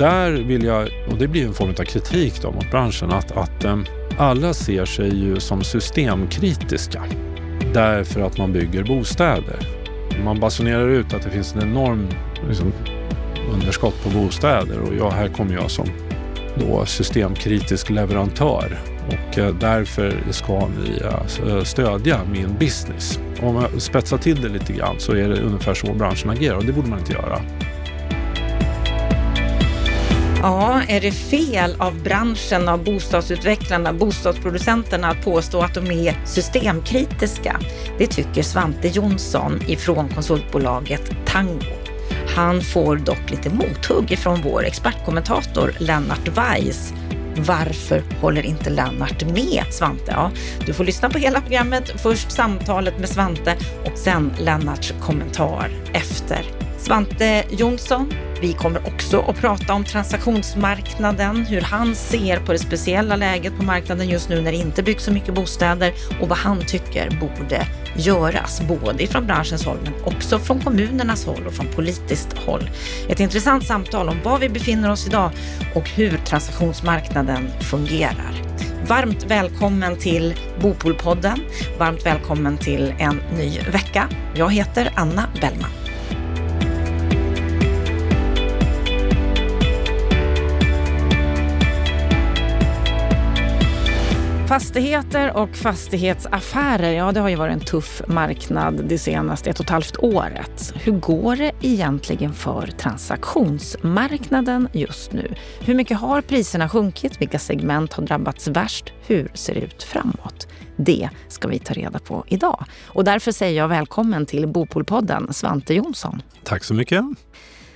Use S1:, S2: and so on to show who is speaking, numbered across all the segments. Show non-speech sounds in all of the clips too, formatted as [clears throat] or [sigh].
S1: där vill jag, och det blir en form av kritik då mot branschen, att, att eh, alla ser sig ju som systemkritiska därför att man bygger bostäder. Man basunerar ut att det finns en enorm liksom, underskott på bostäder och jag, här kommer jag som då systemkritisk leverantör och eh, därför ska ni eh, stödja min business. Om jag spetsar till det lite grann så är det ungefär så branschen agerar och det borde man inte göra.
S2: Ja, är det fel av branschen, av bostadsutvecklarna, bostadsproducenterna att påstå att de är systemkritiska? Det tycker Svante Jonsson ifrån konsultbolaget Tango. Han får dock lite mothugg ifrån vår expertkommentator Lennart Weiss. Varför håller inte Lennart med Svante? Ja, du får lyssna på hela programmet. Först samtalet med Svante och sen Lennarts kommentar efter. Svante Jonsson vi kommer också att prata om transaktionsmarknaden, hur han ser på det speciella läget på marknaden just nu när det inte byggs så mycket bostäder och vad han tycker borde göras, både från branschens håll men också från kommunernas håll och från politiskt håll. Ett intressant samtal om var vi befinner oss idag och hur transaktionsmarknaden fungerar. Varmt välkommen till Bopolpodden. Varmt välkommen till en ny vecka. Jag heter Anna Bellman. Fastigheter och fastighetsaffärer, ja det har ju varit en tuff marknad det senaste ett och ett halvt året. Hur går det egentligen för transaktionsmarknaden just nu? Hur mycket har priserna sjunkit? Vilka segment har drabbats värst? Hur ser det ut framåt? Det ska vi ta reda på idag. Och därför säger jag välkommen till Bopolpodden, Svante Jonsson.
S1: Tack så mycket.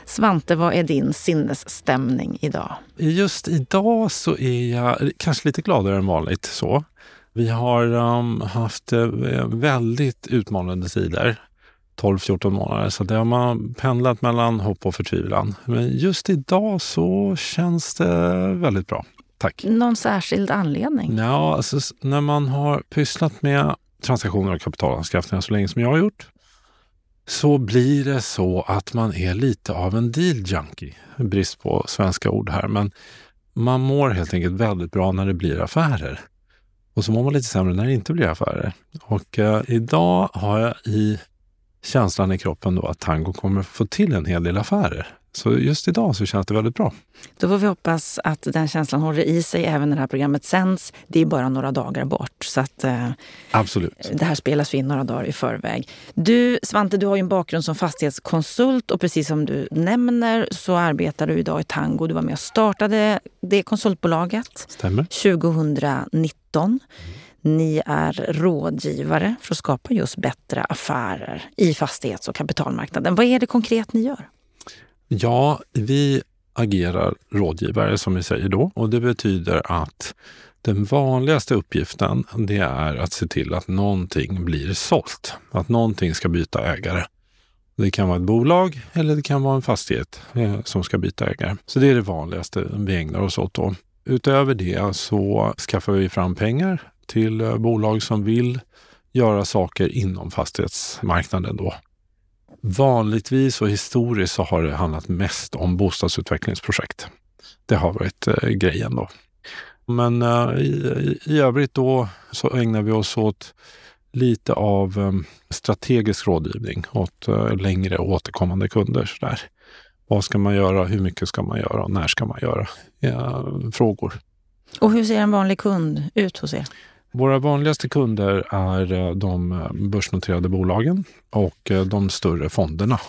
S2: Svante, vad är din sinnesstämning idag?
S1: Just idag så är jag kanske lite gladare än vanligt. så. Vi har um, haft uh, väldigt utmanande tider. 12-14 månader. Så det har man pendlat mellan hopp och förtvivlan. Men just idag så känns det väldigt bra. Tack.
S2: Någon särskild anledning?
S1: Ja, alltså, när man har pysslat med transaktioner och kapitalanskaffningar så länge som jag har gjort så blir det så att man är lite av en deal junkie. Brist på svenska ord här, men man mår helt enkelt väldigt bra när det blir affärer. Och så mår man lite sämre när det inte blir affärer. Och eh, idag har jag i känslan i kroppen då att tango kommer få till en hel del affärer. Så just idag så känns det väldigt bra.
S2: Då får vi hoppas att den känslan håller i sig även när det här programmet sänds. Det är bara några dagar bort. Så att, eh,
S1: Absolut.
S2: Det här spelas in några dagar i förväg. Du, Svante, du har ju en bakgrund som fastighetskonsult och precis som du nämner så arbetar du idag i Tango. Du var med och startade det konsultbolaget
S1: Stämmer.
S2: 2019. Mm. Ni är rådgivare för att skapa just bättre affärer i fastighets och kapitalmarknaden. Vad är det konkret ni gör?
S1: Ja, vi agerar rådgivare som vi säger då och det betyder att den vanligaste uppgiften det är att se till att någonting blir sålt. Att någonting ska byta ägare. Det kan vara ett bolag eller det kan vara en fastighet eh, som ska byta ägare. Så det är det vanligaste vi ägnar oss åt då. Utöver det så skaffar vi fram pengar till eh, bolag som vill göra saker inom fastighetsmarknaden då. Vanligtvis och historiskt så har det handlat mest om bostadsutvecklingsprojekt. Det har varit eh, grejen då. Men eh, i, i, övrigt då så ägnar vi oss åt lite av eh, strategisk rådgivning åt eh, längre återkommande kunder. Sådär. Vad ska man göra? Hur mycket ska man göra? Och när ska man göra? Eh, frågor.
S2: Och hur ser en vanlig kund ut hos er?
S1: Våra vanligaste kunder är eh, de eh, börsnoterade bolagen och eh, de större fonderna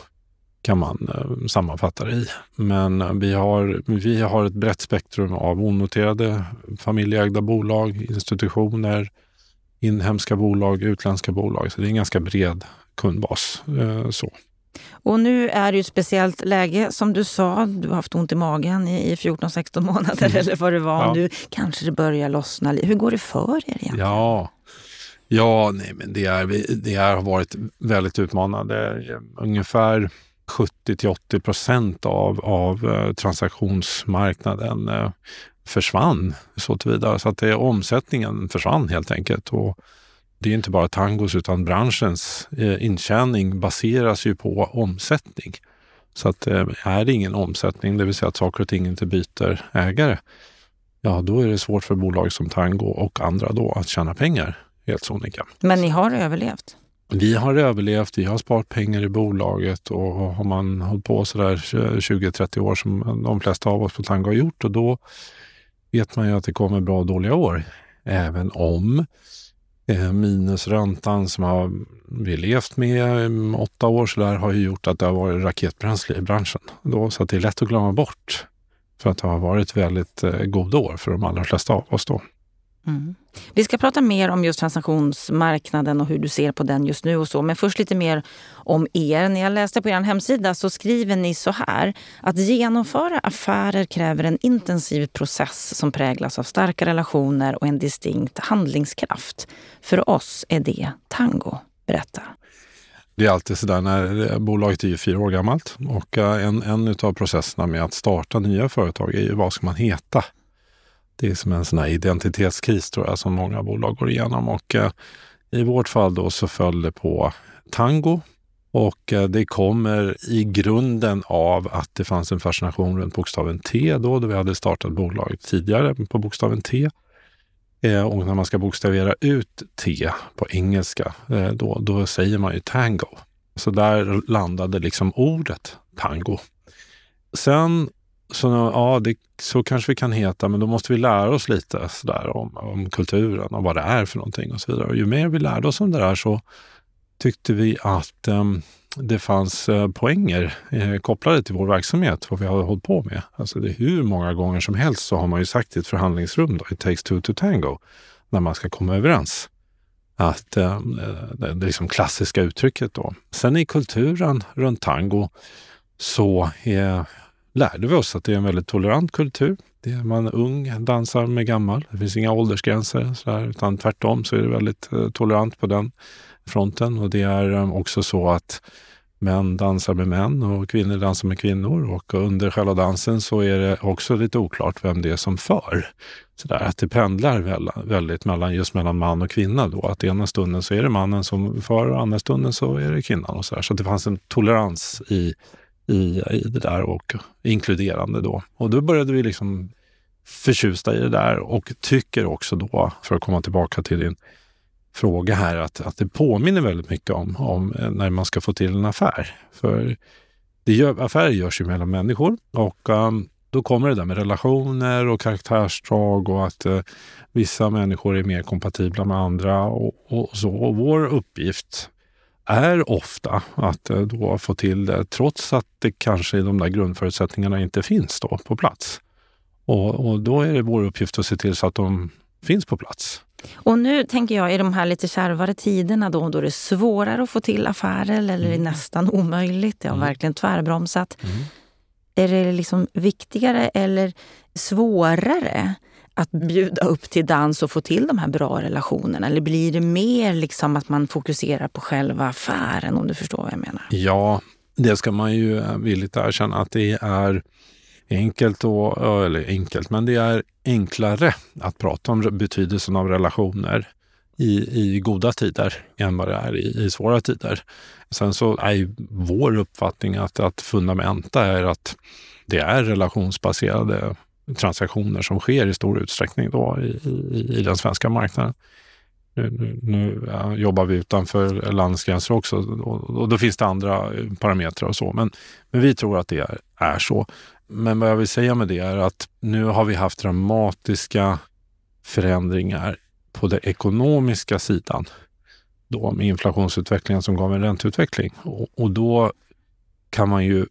S1: kan man sammanfatta det i. Men vi har, vi har ett brett spektrum av onoterade familjeägda bolag, institutioner, inhemska bolag, utländska bolag. Så det är en ganska bred kundbas. Så.
S2: Och nu är det ju ett speciellt läge som du sa. Du har haft ont i magen i 14-16 [laughs] månader mm. eller vad det var. Ja. Nu kanske det börjar lossna. Hur går det för er egentligen?
S1: Ja, ja nej, men det, är, det är, har varit väldigt utmanande. Ungefär 70 till 80 procent av, av eh, transaktionsmarknaden eh, försvann så tillvida. Så att det, omsättningen försvann helt enkelt. Och det är inte bara tangos utan branschens eh, intjäning baseras ju på omsättning. Så att eh, är det ingen omsättning, det vill säga att saker och ting inte byter ägare, ja då är det svårt för bolag som Tango och andra då att tjäna pengar, helt sonika.
S2: Men ni har överlevt?
S1: Vi har överlevt, vi har sparat pengar i bolaget och har man hållit på sådär 20-30 år som de flesta av oss på Tango har gjort och då vet man ju att det kommer bra och dåliga år. Även om minus minusräntan som har vi levt med i åtta år så där har ju gjort att det har varit raketbränsle i branschen. Då, så att det är lätt att glömma bort för att det har varit väldigt eh, goda år för de allra flesta av oss då.
S2: Mm. Vi ska prata mer om just transaktionsmarknaden och hur du ser på den just nu och så. Men först lite mer om er. När jag läste på er hemsida så skriver ni så här. Att genomföra affärer kräver en intensiv process som präglas av starka relationer och en distinkt handlingskraft. För oss är det tango. Berätta.
S1: Det är alltid sådär när bolaget är ju fyra år gammalt och eh, en, en av processerna med att starta nya företag är ju vad ska man heta? Det är som en sån här identitetskris tror jag som många bolag går igenom och eh, i vårt fall då så föll det på Tango och eh, det kommer i grunden av att det fanns en fascination runt bokstaven T då, då vi hade startat bolaget tidigare på bokstaven T. Eh, och när man ska bokstavera ut T på engelska, eh, då, då säger man ju tango. Så där landade liksom ordet tango. Sen så ja, det, så kanske vi kan heta, men då måste vi lära oss lite sådär om, om kulturen och vad det är för någonting och så vidare. Och ju mer vi lärde oss om det där så tyckte vi att um, det fanns eh, poänger eh, kopplade till vår verksamhet, vad vi har hållit på med. Alltså det är hur många gånger som helst så har man ju sagt i ett förhandlingsrum, då, it takes two to tango, när man ska komma överens. Att ehm, eh, det, det liksom klassiska uttrycket då. Sen i kulturen runt tango så är lärde vi oss att det är en väldigt tolerant kultur. Det är man ung dansar med gammal. Det finns inga åldersgränser sådär, utan tvärtom så är det väldigt eh, tolerant på den fronten. Och det är eh, också så att män dansar med män och kvinnor dansar med kvinnor. Och under själva dansen så är det också lite oklart vem det är som för. Så där, att det pendlar väldigt mellan, just mellan man och kvinna. Då. Att ena stunden så är det mannen som för och andra stunden så är det kvinnan. Och så där. så det fanns en tolerans i i, i det där och inkluderande då. Och då började vi liksom förtjusta i det där och tycker också då, för att komma tillbaka till din fråga här, att, att det påminner väldigt mycket om, om eh, när man ska få till en affär. För det gör, affärer görs ju mellan människor och um, då kommer det där med relationer och karaktärsdrag och att uh, vissa människor är mer kompatibla med andra och, och så. Och vår uppgift är ofta att eh, då få till det trots att det kanske i de där grundförutsättningarna inte finns då på plats. Och, och då är det vår uppgift att se till så att de finns på plats.
S2: Och nu tänker jag i de här lite kärvare tiderna då, då det är svårare att få till affärer eller mm. nästan omöjligt, det har mm. verkligen tvärbromsat. Mm. Är det liksom viktigare eller svårare att bjuda upp till dans och få till de här bra relationerna? Eller blir det mer liksom att man fokuserar på själva affären om du förstår vad jag menar?
S1: Ja, det ska man ju villigt erkänna att det är enkelt, och, eller enkelt, men det är enklare att prata om betydelsen av relationer i, i goda tider än vad det är i, i svåra tider. Sen så är vår uppfattning att, att fundamenta är att det är relationsbaserade transaktioner som sker i stor utsträckning då i, i, i den svenska marknaden. Nu, nu, nu ja, jobbar vi utanför landsgränser också och, och då finns det andra eh, parametrar och så. Men, men vi tror att det är, är så. Men vad jag vill säga med det är att nu har vi haft dramatiska förändringar på den ekonomiska sidan då med inflationsutvecklingen som gav en ränteutveckling. Och, och då kan man ju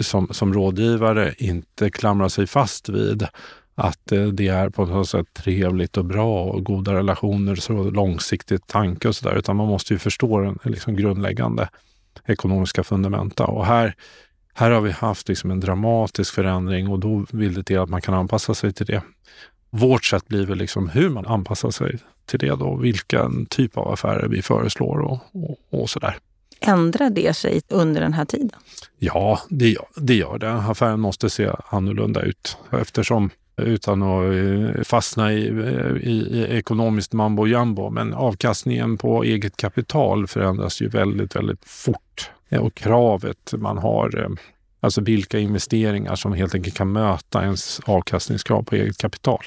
S1: som, som rådgivare inte klamra sig fast vid att eh, det är på något sätt trevligt och bra och goda relationer, så långsiktigt tanke och sådär, utan man måste ju förstå den liksom grundläggande ekonomiska fundamenta. Och här, här har vi haft liksom en dramatisk förändring och då vill det till att man kan anpassa sig till det. Vårt sätt blir väl liksom hur man anpassar sig till det då, vilken typ av affärer vi föreslår och, och, och sådär.
S2: Ändrar det sig under den här tiden?
S1: Ja, det gör, det gör det. Affären måste se annorlunda ut eftersom utan att eh, fastna i, eh, i, i ekonomiskt mambo jambo. Men avkastningen på eget kapital förändras ju väldigt, väldigt fort. Eh, och kravet man har Alltså vilka investeringar som helt enkelt kan möta ens avkastningskrav på eget kapital.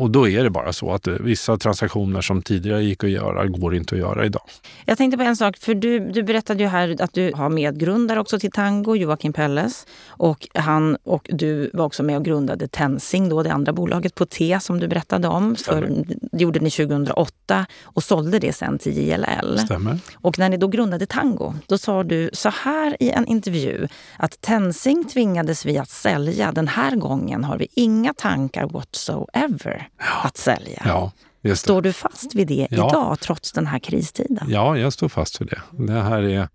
S1: Och då är det bara så att vissa transaktioner som tidigare gick att göra går inte att göra idag.
S2: Jag tänkte på en sak, för du, du berättade ju här att du har medgrundare också till Tango, Joakim Pelles. Och han och du var också med och grundade Tensing, då, det andra bolaget på T som du berättade om. För, det gjorde ni 2008 och sålde det sen till JLL.
S1: Stämmer.
S2: Och när ni då grundade Tango, då sa du så här i en intervju att Tensing tvingades vi att sälja. Den här gången har vi inga tankar whatsoever
S1: Ja.
S2: att sälja.
S1: Ja.
S2: Står du fast vid det
S1: Ja.
S2: idag, trots den här kristiden?
S1: Ja, jag står fast vid det. Det här är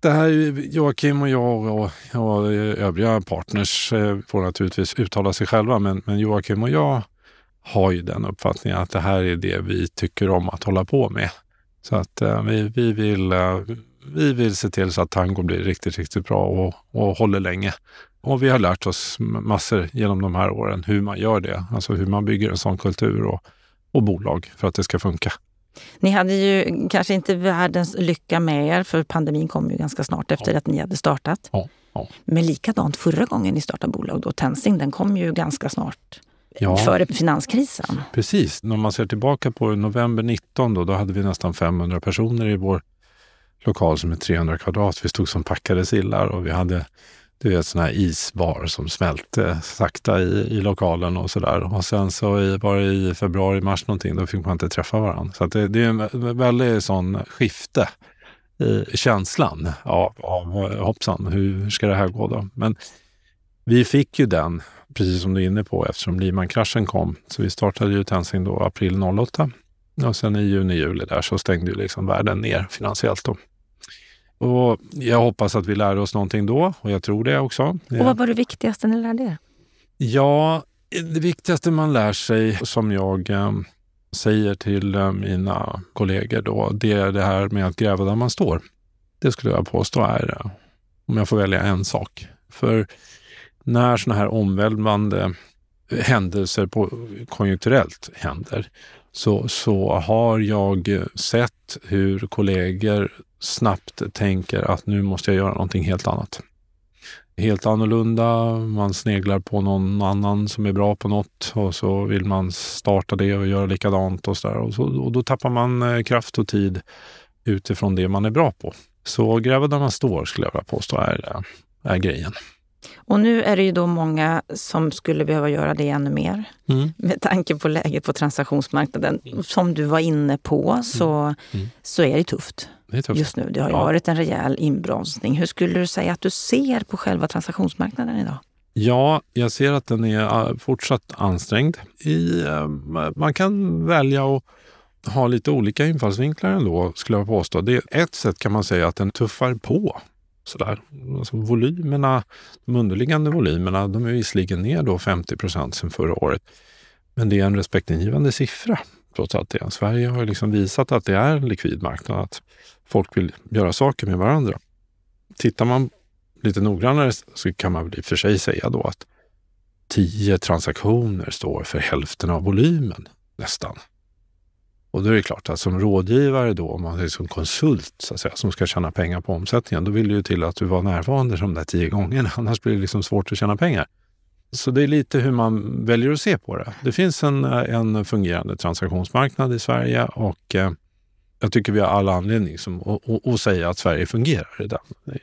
S1: det här är Joakim och jag och, och övriga partners eh, får naturligtvis uttala sig själva, men, men Joakim och jag har ju den uppfattningen att det här är det vi tycker om att hålla på med. Så att eh, vi, vi, vill, eh, vi vill se till så att tango blir riktigt, riktigt bra och, och håller länge. Och vi har lärt oss massor genom de här åren hur man gör det, alltså hur man bygger en sån kultur och, och bolag för att det ska funka.
S2: Ni hade ju kanske inte världens lycka med er, för pandemin kom ju ganska snart efter att ni hade startat.
S1: Ja, ja.
S2: Men likadant förra gången ni startade bolag, då, Tensing, den kom ju ganska snart
S1: Ja.
S2: före finanskrisen.
S1: Precis. När man ser tillbaka på november 19 då, då hade vi nästan 500 personer i vår lokal som är 300 kvadrat. Vi stod som packade sillar och vi hade du vet, såna här isbar som smälte sakta i, i lokalen och sådär. Och sen så i, var det i februari, mars någonting, då fick man inte träffa varandra. Så att det, det är en väldigt sån skifte i känslan av, av eh, hoppsan, hur ska det här gå då? Men vi fick ju den, precis som du är inne på, eftersom Lehman-kraschen kom. Så vi startade ju Tensing då april 08 och sen i juni, juli där så stängde ju liksom världen ner finansiellt då. Och jag hoppas att vi lär oss någonting då och jag tror det också.
S2: Och vad var det viktigaste ni lärde er?
S1: Ja, det viktigaste man lär sig, som jag eh, säger till eh, mina kollegor då, det är det här med att gräva där man står. Det skulle jag påstå är, eh, om jag får välja en sak. För när såna här omvälvande händelser på, konjunkturellt händer, så, så har jag sett hur kollegor snabbt tänker att nu måste jag göra någonting helt annat helt annorlunda. Man sneglar på någon annan som är bra på något och så vill man starta det och göra likadant och så där. Och, så, och då tappar man eh, kraft och tid utifrån det man är bra på. Så gräva där man står skulle jag vilja påstå är, eh, är grejen.
S2: Och nu är det ju då många som skulle behöva göra det ännu mer.
S1: Mm.
S2: Med tanke på läget på transaktionsmarknaden. Som du var inne på så,
S1: Mm.
S2: så är det tufft
S1: Det är tufft.
S2: just nu. Det har ju
S1: Ja.
S2: varit en rejäl inbromsning. Hur skulle du säga att du ser på själva transaktionsmarknaden idag?
S1: Ja, jag ser att den är eh, fortsatt ansträngd. I, eh, man kan välja att ha lite olika infallsvinklar ändå, skulle jag påstå. Det, ett sätt kan man säga att den tuffar på. Sådär. Alltså volymerna, de underliggande volymerna, de är visserligen ner då 50 procent sedan förra året. Men det är en respektingivande siffra, trots allt det. Sverige har liksom visat att det är en likvid marknad, att folk vill göra saker med varandra. Tittar man lite noggrannare så kan man väl i och för sig säga då att tio transaktioner står för hälften av volymen nästan. Och då är det klart att som rådgivare då, om man är som konsult så att säga, som ska tjäna pengar på omsättningen, då vill det ju till att du var närvarande de där tio gångerna. [laughs] Annars blir det liksom svårt att tjäna pengar. Så det är lite hur man väljer att se på det. Det finns en, en fungerande transaktionsmarknad i Sverige och eh, jag tycker vi har alla anledning som, att, att, att säga att Sverige fungerar i den, i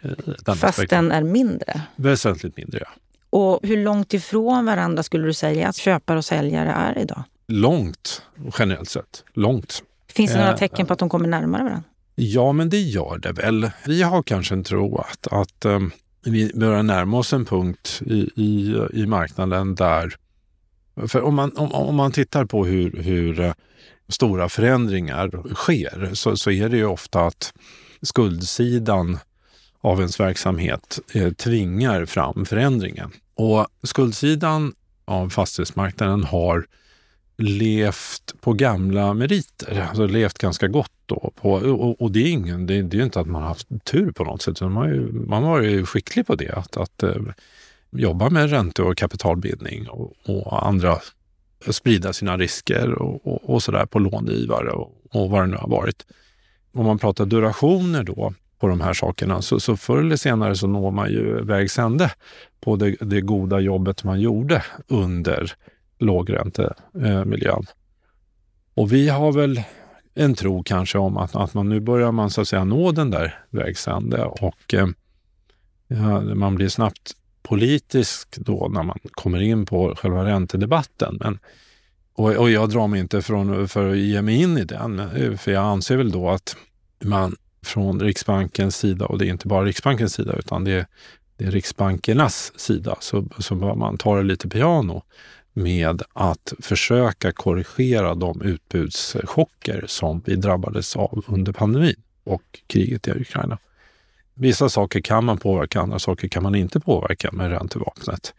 S1: den
S2: Fast
S1: aspekten.
S2: den är mindre.
S1: Väsentligt mindre, ja.
S2: Och hur långt ifrån varandra skulle du säga att köpare och säljare är idag?
S1: Långt, generellt sett. Långt.
S2: Finns det några
S1: Eh,
S2: tecken på att de kommer närmare varandra?
S1: Ja, men det gör det väl. Vi har kanske en tro att, att um, vi börjar närma oss en punkt i, i, i marknaden där... För om man, om, om man tittar på hur, hur eh, stora förändringar sker så, så är det ju ofta att skuldsidan av ens verksamhet eh, tvingar fram förändringen. Och skuldsidan av fastighetsmarknaden har levt på gamla meriter, alltså levt ganska gott då. På, och, och det är ingen, det, det är ju inte att man har haft tur på något sätt, utan man har ju, man var ju skicklig på det, att, att eh, jobba med ränte och kapitalbildning och, och andra, eh, sprida sina risker och, och, och sådär på långivare och, och vad det nu har varit. Om man pratar durationer då på de här sakerna. Så, så förr eller senare så når man ju vägs ände på det, det goda jobbet man gjorde under lågräntemiljön. Eh, och vi har väl en tro kanske om att, att man nu börjar man så att säga nå den där vägs ände och eh, ja, man blir snabbt politisk då när man kommer in på själva räntedebatten. Men, och, och jag drar mig inte från, för att ge mig in i den, eh, för jag anser väl då att man från Riksbankens sida, och det är inte bara Riksbankens sida utan det är, det är Riksbankernas sida, så, så bör man ta det lite piano med att försöka korrigera de utbudschocker som vi drabbades av under pandemin och kriget i Ukraina. Vissa saker kan man påverka, andra saker kan man inte påverka med räntevapnet.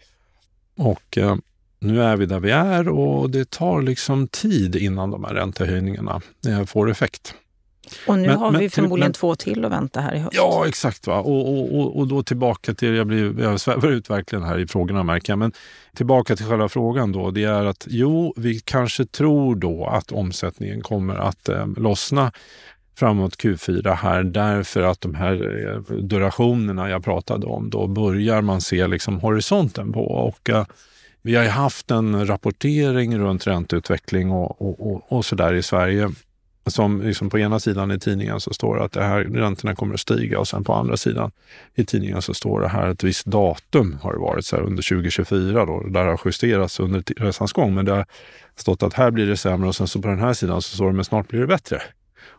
S1: Och eh, nu är vi där vi är och det tar liksom tid innan de här räntehöjningarna eh, får effekt.
S2: Och nu men, har vi förmodligen men, två till att vänta här i höst.
S1: Ja, exakt. Va? Och, och, och, och då tillbaka till, jag, blir, jag svävar ut verkligen här i frågorna märker jag, men tillbaka till själva frågan då. Det är att jo, vi kanske tror då att omsättningen kommer att eh, lossna framåt Q4 här därför att de här eh, durationerna jag pratade om, då börjar man se liksom horisonten på. Och, uh, vi har haft en rapportering runt ränteutveckling och, och, och, och så där i Sverige som liksom på ena sidan i tidningen så står det att det här, räntorna kommer att stiga och sen på andra sidan i tidningen så står det här ett visst datum har det varit så här, under 2024 då. Det där har justerats under resans gång men det har stått att här blir det sämre och sen så på den här sidan så står det men snart blir det bättre.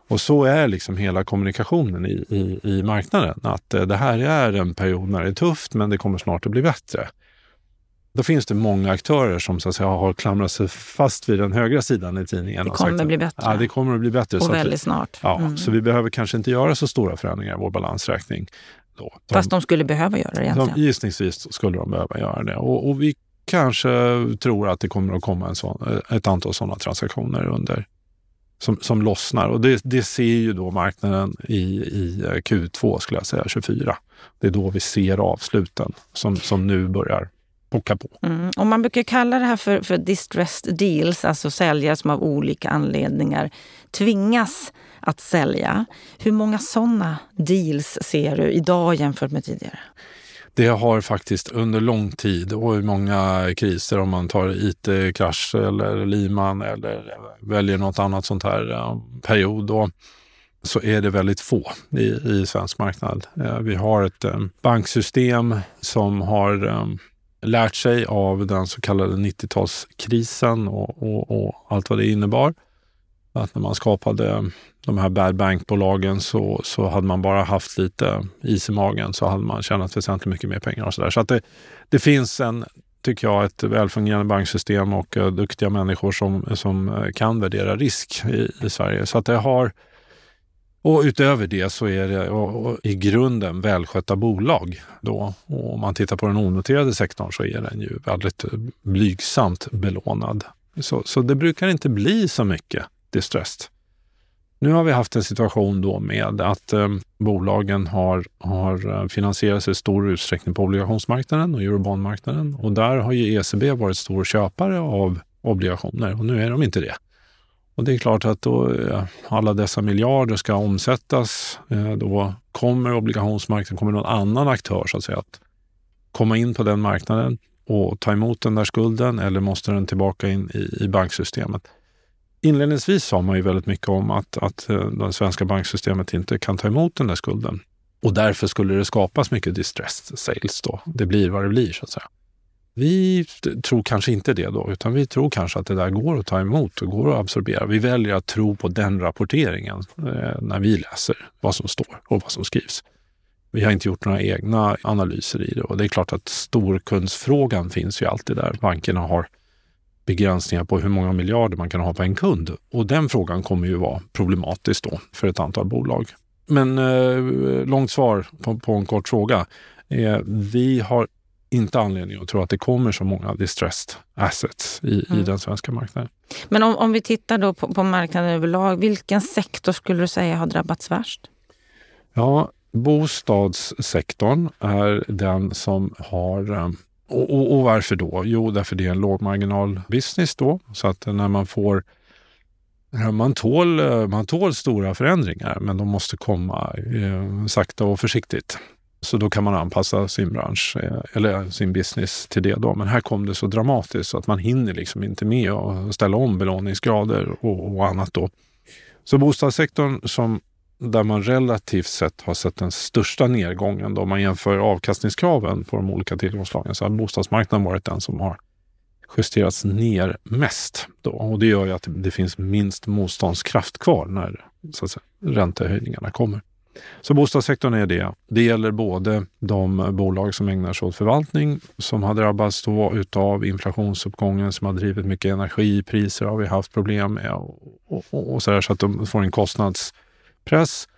S1: Och så är liksom hela kommunikationen i, i, i marknaden. Att eh, det här är en period när det är tufft men det kommer snart att bli bättre. Då finns det många aktörer som så att säga, har klamrat sig fast vid den högra sidan i tidningen.
S2: Det kommer
S1: att
S2: bli bättre.
S1: Ja, det kommer att bli bättre.
S2: Och väldigt vi, snart.
S1: Ja, mm. Så vi behöver kanske inte göra så stora förändringar i vår balansräkning. Då.
S2: De, Fast de skulle behöva göra det egentligen.
S1: De, gissningsvis skulle de behöva göra det. Och, och, vi kanske tror att det kommer att komma en sån, ett antal sådana transaktioner under som, som lossnar. Och det, det ser ju då marknaden i, i Q2, skulle jag säga, 24. Det är då vi ser avsluten som, som nu börjar pocka på.
S2: Mm. Och man brukar kalla det här för, för distressed deals, alltså säljare som av olika anledningar tvingas att sälja. Hur många sådana deals ser du idag jämfört med tidigare?
S1: Det har faktiskt under lång tid och i många kriser om man tar IT-krasch eller Liman eller väljer något annat sånt här eh, period då, så är det väldigt få i, i svensk marknad. Eh, vi har ett eh, banksystem som har lärt sig av den så kallade 90-talskrisen och, och, och, allt vad det innebar. Att när man skapade de här bad bank-bolagen så, så hade man bara haft lite is i magen så hade man tjänat väsentligt mycket mer pengar och så där. Så att det, det finns en, tycker jag, ett välfungerande banksystem och uh, duktiga människor som, som eh, kan värdera risk i, i Sverige. Så att det har och utöver det så är det i grunden välskötta bolag. Då. Och om man tittar på den onoterade sektorn så är den ju väldigt blygsamt belånad. Så, så det brukar inte bli så mycket distressed. Nu har vi haft en situation då med att eh, bolagen har, har finansierats finansierat sig i stor utsträckning på obligationsmarknaden och eurobondmarknaden. Och där har ju ECB varit stor köpare av obligationer och nu är de inte det. Och det är klart att då eh, alla dessa miljarder ska omsättas. Eh, då kommer obligationsmarknaden, kommer någon annan aktör så att säga att komma in på den marknaden och ta emot den där skulden eller måste den tillbaka in i, i banksystemet? Inledningsvis sa man ju väldigt mycket om att, att eh, det svenska banksystemet inte kan ta emot den där skulden. Och därför skulle det skapas mycket distressed sales då. Det blir vad det blir så att säga. Vi tror kanske inte det då, utan vi tror kanske att det där går att ta emot och går att absorbera. Vi väljer att tro på den rapporteringen eh, när vi läser vad som står och vad som skrivs. Vi har inte gjort några egna analyser i det och det är klart att storkundsfrågan finns ju alltid där. Bankerna har begränsningar på hur många miljarder man kan ha på en kund och den frågan kommer ju vara problematisk då för ett antal bolag. Men eh, långt svar på, på en kort fråga. Eh, vi har inte anledning att tro att det kommer så många distressed assets i, mm. i den svenska marknaden.
S2: Men om, om vi tittar då på, på, marknaden överlag, vilken sektor skulle du säga har drabbats värst?
S1: Ja, bostadssektorn är den som har eh, och, och, och, varför då? Jo, därför det är en lågmarginal business då. Så att när man får man tål, man tål stora förändringar, men de måste komma eh, sakta och försiktigt. Så då kan man anpassa sin bransch eh, eller sin business till det. Då. Men här kom det så dramatiskt så att man hinner liksom inte med att ställa om belåningsgrader och, och annat. Då. Så bostadssektorn som där man relativt sett har sett den största nedgången då man jämför avkastningskraven på de olika tillgångsslagen, så har bostadsmarknaden varit den som har justerats ner mest. Då. Och det gör ju att det finns minst motståndskraft kvar när så att säga, räntehöjningarna kommer. Så bostadssektorn är det. Det gäller både de bolag som ägnar sig åt förvaltning som har drabbats då utav inflationsuppgången som har drivit mycket energipriser har vi haft problem med och, och, och så, där, så att de får en kostnadspress.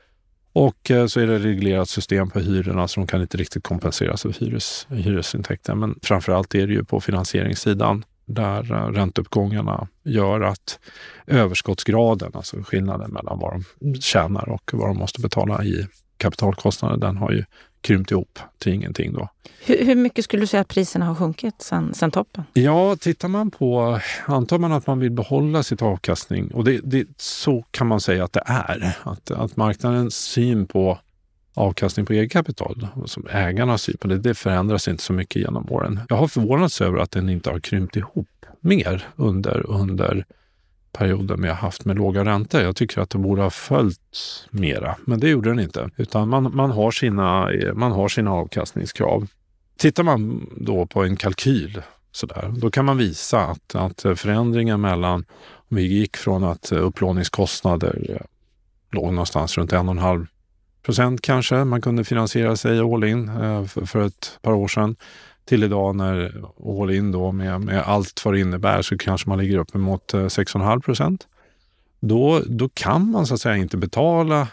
S1: Och eh, så är det reglerat system på hyrorna så de kan inte riktigt kompenseras för hyres, hyresintäkter. Men framför allt är det ju på finansieringssidan där eh, ränteuppgångarna gör att överskottsgraden, alltså skillnaden mellan vad de tjänar och vad de måste betala i kapitalkostnader, den har ju krympt ihop till ingenting. Då.
S2: Hur, hur mycket skulle du säga att priserna har sjunkit sen, sen toppen?
S1: Ja, tittar man på, antar man att man vill behålla sitt avkastning och det, det, så kan man säga att det är. Att, att marknadens syn på avkastning på eget kapital, som ägarna har syn på det, det förändras inte så mycket genom åren. Jag har förvånats över att den inte har krympt ihop mer under, under perioden vi har haft med låga räntor. Jag tycker att det borde ha följt mera, men det gjorde den inte. Utan man, man, har, sina, man har sina avkastningskrav. Tittar man då på en kalkyl sådär, då kan man visa att, att förändringen mellan, om vi gick från att upplåningskostnader låg någonstans runt en och en halv procent kanske man kunde finansiera sig all in eh, för ett par år sedan till idag när all in då med, med allt vad det innebär så kanske man ligger uppemot 6,5 eh, procent. Då, då kan man så att säga inte betala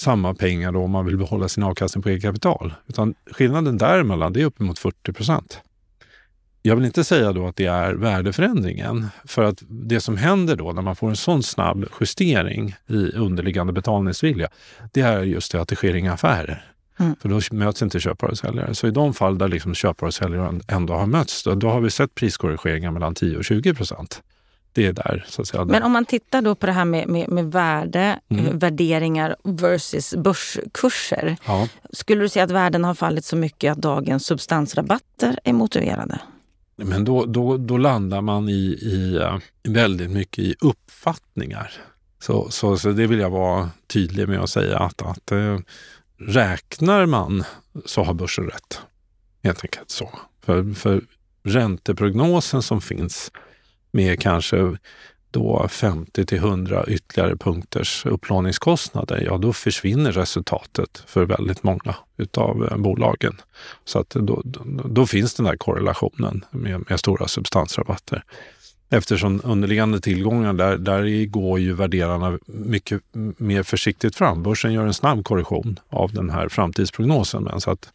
S1: samma pengar då om man vill behålla sin avkastning på eget kapital. Utan skillnaden däremellan det är uppemot 40 procent. Jag vill inte säga då att det är värdeförändringen. För att det som händer då när man får en sån snabb justering i underliggande betalningsvilja, det är just det att det sker inga affärer. Mm. För då möts inte köpare och säljare. Så i de fall där liksom köpare och säljare ändå har mötts, då, då har vi sett priskorrigeringar mellan 10 och 20 procent. Det är där, så att säga.
S2: Men om man tittar då på det här med, med, med värde, mm. värderingar versus börskurser. Ja. Skulle du säga att värden har fallit så mycket att dagens substansrabatter är motiverade?
S1: Men då, då, då landar man i, i eh, väldigt mycket i uppfattningar. Så, så, så, det vill jag vara tydlig med att säga att, att eh, räknar man så har börsen rätt. Helt enkelt så. För, för ränteprognosen som finns med kanske då 50 till 100 ytterligare punkters upplåningskostnader, ja då försvinner resultatet för väldigt många utav eh, bolagen. Så att då, då, då finns den där korrelationen med, med, stora substansrabatter. Eftersom underliggande tillgångar, där, där går ju värderarna mycket mer försiktigt fram. Börsen gör en snabb korrektion av den här framtidsprognosen, men så att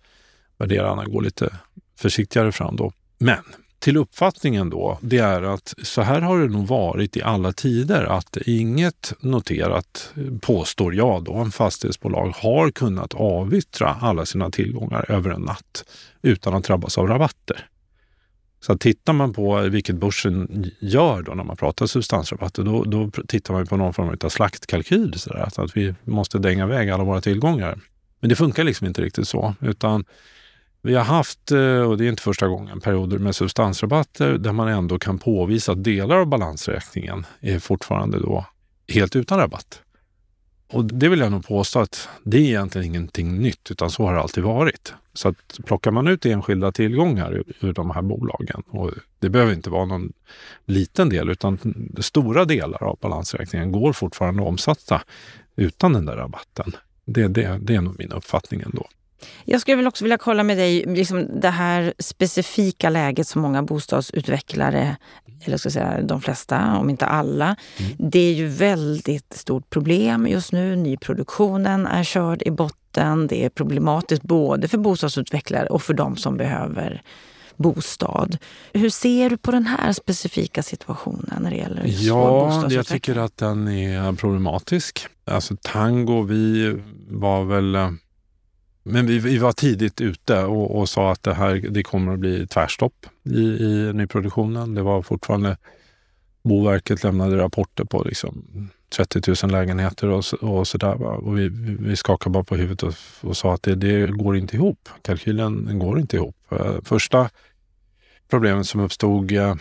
S1: värderarna går lite försiktigare fram då. Men till uppfattningen då, det är att så här har det nog varit i alla tider att inget noterat, påstår jag då, en fastighetsbolag har kunnat avyttra alla sina tillgångar över en natt utan att drabbas av rabatter. Så tittar man på vilket börsen gör då när man pratar substansrabatter, då, då tittar man på någon form av slaktkalkyl. Så där, att vi måste dänga iväg alla våra tillgångar. Men det funkar liksom inte riktigt så, utan vi har haft, eh, och det är inte första gången, perioder med substansrabatter där man ändå kan påvisa att delar av balansräkningen är fortfarande då helt utan rabatt. Och det vill jag nog påstå att det är egentligen ingenting nytt, utan så har det alltid varit. Så att plockar man ut enskilda tillgångar ur, ur de här bolagen, och det behöver inte vara någon liten del, utan stora delar av balansräkningen går fortfarande omsatta utan den där rabatten. Det, det, det är nog min uppfattning ändå.
S2: Jag skulle väl också vilja kolla med dig, liksom det här specifika läget som många bostadsutvecklare, eller ska säga de flesta, om inte alla, mm. det är ju väldigt stort problem just nu. Nyproduktionen är körd i botten. Det är problematiskt både för bostadsutvecklare och för de som behöver bostad. Hur ser du på den här specifika situationen när det gäller
S1: Ja, jag tycker att den är problematisk. Alltså Tango, vi var väl men vi, vi, var tidigt ute och, och, sa att det här det kommer att bli tvärstopp i, i nyproduktionen. Det var fortfarande Boverket lämnade rapporter på liksom 30 000 lägenheter och, och sådär. Och vi, vi skakade bara på huvudet och, och sa att det, det, går inte ihop. Kalkylen går inte ihop. Eh, första problemet som uppstod eh,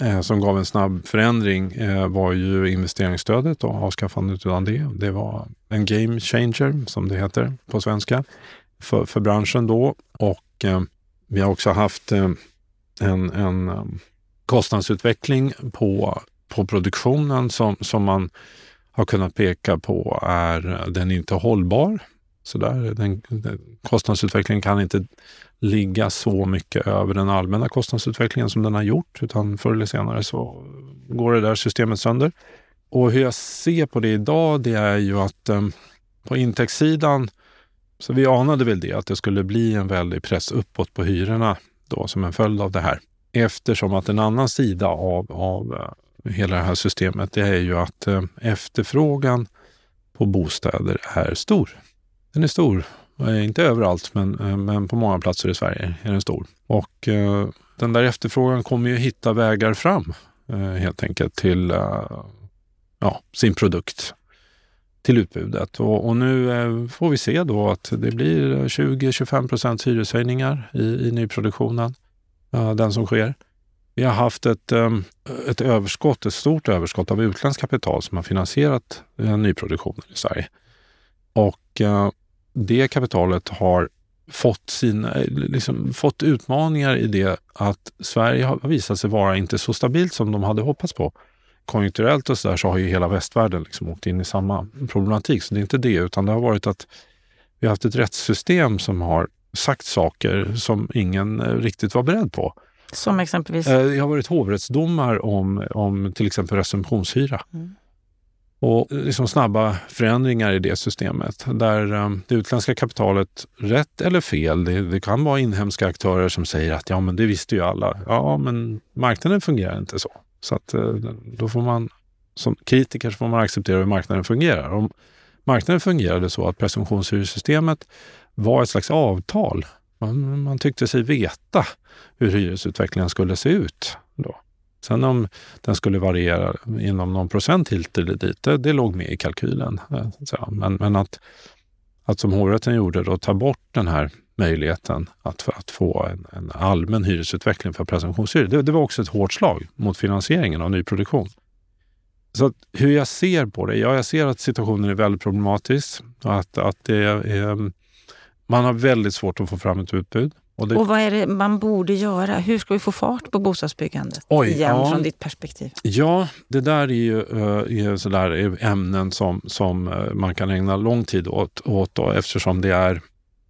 S1: eh, som gav en snabb förändring eh, var ju investeringsstödet och avskaffandet av det. Det var en game changer som det heter på svenska för, för branschen då. Och eh, vi har också haft eh, en, en eh, kostnadsutveckling på, på produktionen som, som man har kunnat peka på är eh, den inte hållbar. Så där, den, den, kostnadsutvecklingen kan inte ligga så mycket över den allmänna kostnadsutvecklingen som den har gjort, utan förr eller senare så går det där systemet sönder. Och hur jag ser på det idag, det är ju att eh, på intäktssidan, så vi anade väl det, att det skulle bli en väldig press uppåt på hyrorna då som en följd av det här. Eftersom att en annan sida av, av eh, hela det här systemet, det är ju att eh, efterfrågan på bostäder är stor. Den är stor. Eh, inte överallt, men, eh, men på många platser i Sverige är den stor. Och eh, den där efterfrågan kommer ju hitta vägar fram helt enkelt till ja, sin produkt till utbudet. Och, och nu får vi se då att det blir 20-25 procents hyreshöjningar i, i nyproduktionen den som sker. Vi har haft ett, ett överskott, ett stort överskott av utländskt kapital som har finansierat nyproduktionen i Sverige. Och det kapitalet har fått, sina, liksom, fått utmaningar i det att Sverige har visat sig vara inte så stabilt som de hade hoppats på. Konjunkturellt och så där så har ju hela västvärlden liksom åkt in i samma problematik. Så det är inte det, utan det har varit att vi har haft ett rättssystem som har sagt saker som ingen eh, riktigt var beredd på.
S2: Som exempelvis?
S1: Eh, det har varit hovrättsdomar om, om till exempel recensionshyra. Mm. Och liksom snabba förändringar i det systemet där ehm, det utländska kapitalet, rätt eller fel, det, det, kan vara inhemska aktörer som säger att ja men det visste ju alla. Ja men marknaden fungerar inte så. Så att eh, då får man som kritiker så får man acceptera hur marknaden fungerar. Om marknaden fungerade så att presumtionshyressystemet var ett slags avtal. Man, man tyckte sig veta hur hyresutvecklingen skulle se ut. Då. Sen om den skulle variera inom någon procent hit eller dit, det, det låg med i kalkylen. Eh, men, men att, att som hovrätten gjorde då ta bort den här möjligheten att, att få en, en allmän hyresutveckling för presumtionshyror. Det, det, var också ett hårt slag mot finansieringen av nyproduktion. Så hur jag ser på det? Ja, jag ser att situationen är väldigt problematisk. Att, att det är, eh, man har väldigt svårt att få fram ett utbud.
S2: Och, det... och, vad är det man borde göra? Hur ska vi få fart på bostadsbyggandet? Oj, igen, ja. från ditt perspektiv.
S1: Ja, det där är ju uh, är sådär ämnen som, som uh, man kan ägna lång tid åt, åt då, eftersom det är...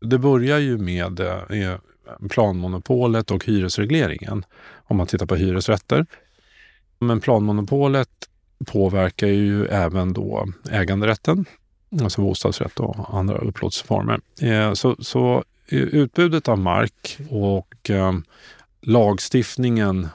S1: Det börjar ju med uh, planmonopolet och hyresregleringen, om man tittar på hyresrätter. Men planmonopolet påverkar ju även då äganderätten, alltså bostadsrätt och andra upplåtelseformer. Så, så Eh, utbudet av mark och eh, lagstiftningen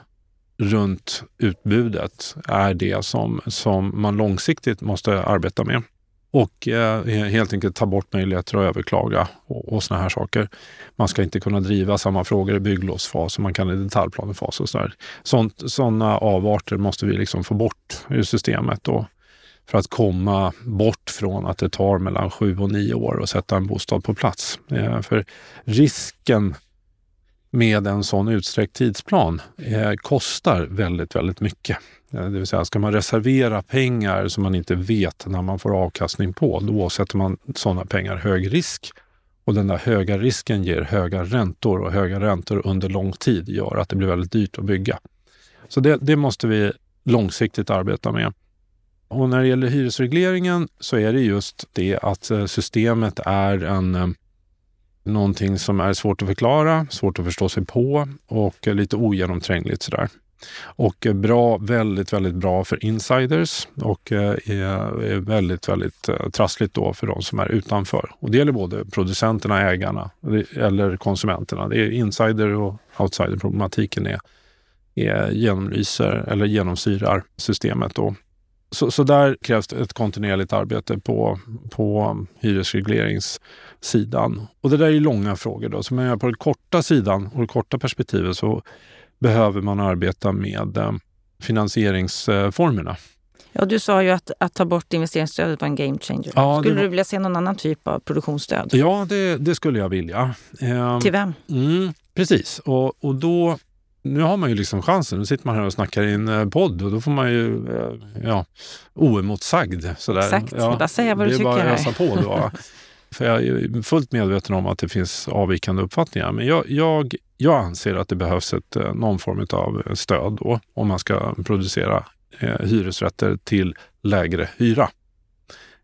S1: runt utbudet är det som, som man långsiktigt måste arbeta med. Och eh, helt enkelt ta bort möjligheter att överklaga och, och såna här saker. Man ska inte kunna driva samma frågor i bygglovsfas som man kan i detaljplanefas och sådär. Sådana avarter måste vi liksom få bort ur systemet. Och för att komma bort från att det tar mellan sju och nio år att sätta en bostad på plats. Eh, för risken med en sån utsträckt tidsplan eh, kostar väldigt, väldigt mycket. Eh, det vill säga, ska man reservera pengar som man inte vet när man får avkastning på, då sätter man sådana pengar hög risk. Och den där höga risken ger höga räntor och höga räntor under lång tid gör att det blir väldigt dyrt att bygga. Så det, det måste vi långsiktigt arbeta med. Och när det gäller hyresregleringen så är det just det att eh, systemet är en eh, någonting som är svårt att förklara, svårt att förstå sig på och eh, lite ogenomträngligt sådär. Och bra, väldigt, väldigt bra för insiders och är väldigt, väldigt trassligt då för de som är utanför. Och det gäller både producenterna, ägarna eller konsumenterna. Det är insider och outsider problematiken är, är genomlyser eller genomsyrar systemet. Då. Så, så där krävs det ett kontinuerligt arbete på, på hyresregleringssidan. Och det där är långa frågor. Då. Så men på den korta sidan och det korta perspektivet så behöver man arbeta med eh, finansieringsformerna.
S2: Ja, du sa ju att, att ta bort investeringsstödet var en game changer. Ja, skulle var... du vilja se någon annan typ av produktionsstöd?
S1: Ja, det, det skulle jag vilja.
S2: Eh, Till vem?
S1: Mm, precis, och, och då nu har man ju liksom chansen. Nu sitter man här och snackar i en eh, podd och då får man ju eh, ja, oemotsagd. Sådär.
S2: Exakt, ja, bara säga vad du tycker.
S1: Det är
S2: bara
S1: att ösa på då. [laughs] För jag är fullt medveten om att det finns avvikande uppfattningar. Men jag, jag, jag anser att det behövs ett, eh, någon form av stöd då, om man ska producera eh, hyresrätter till lägre hyra.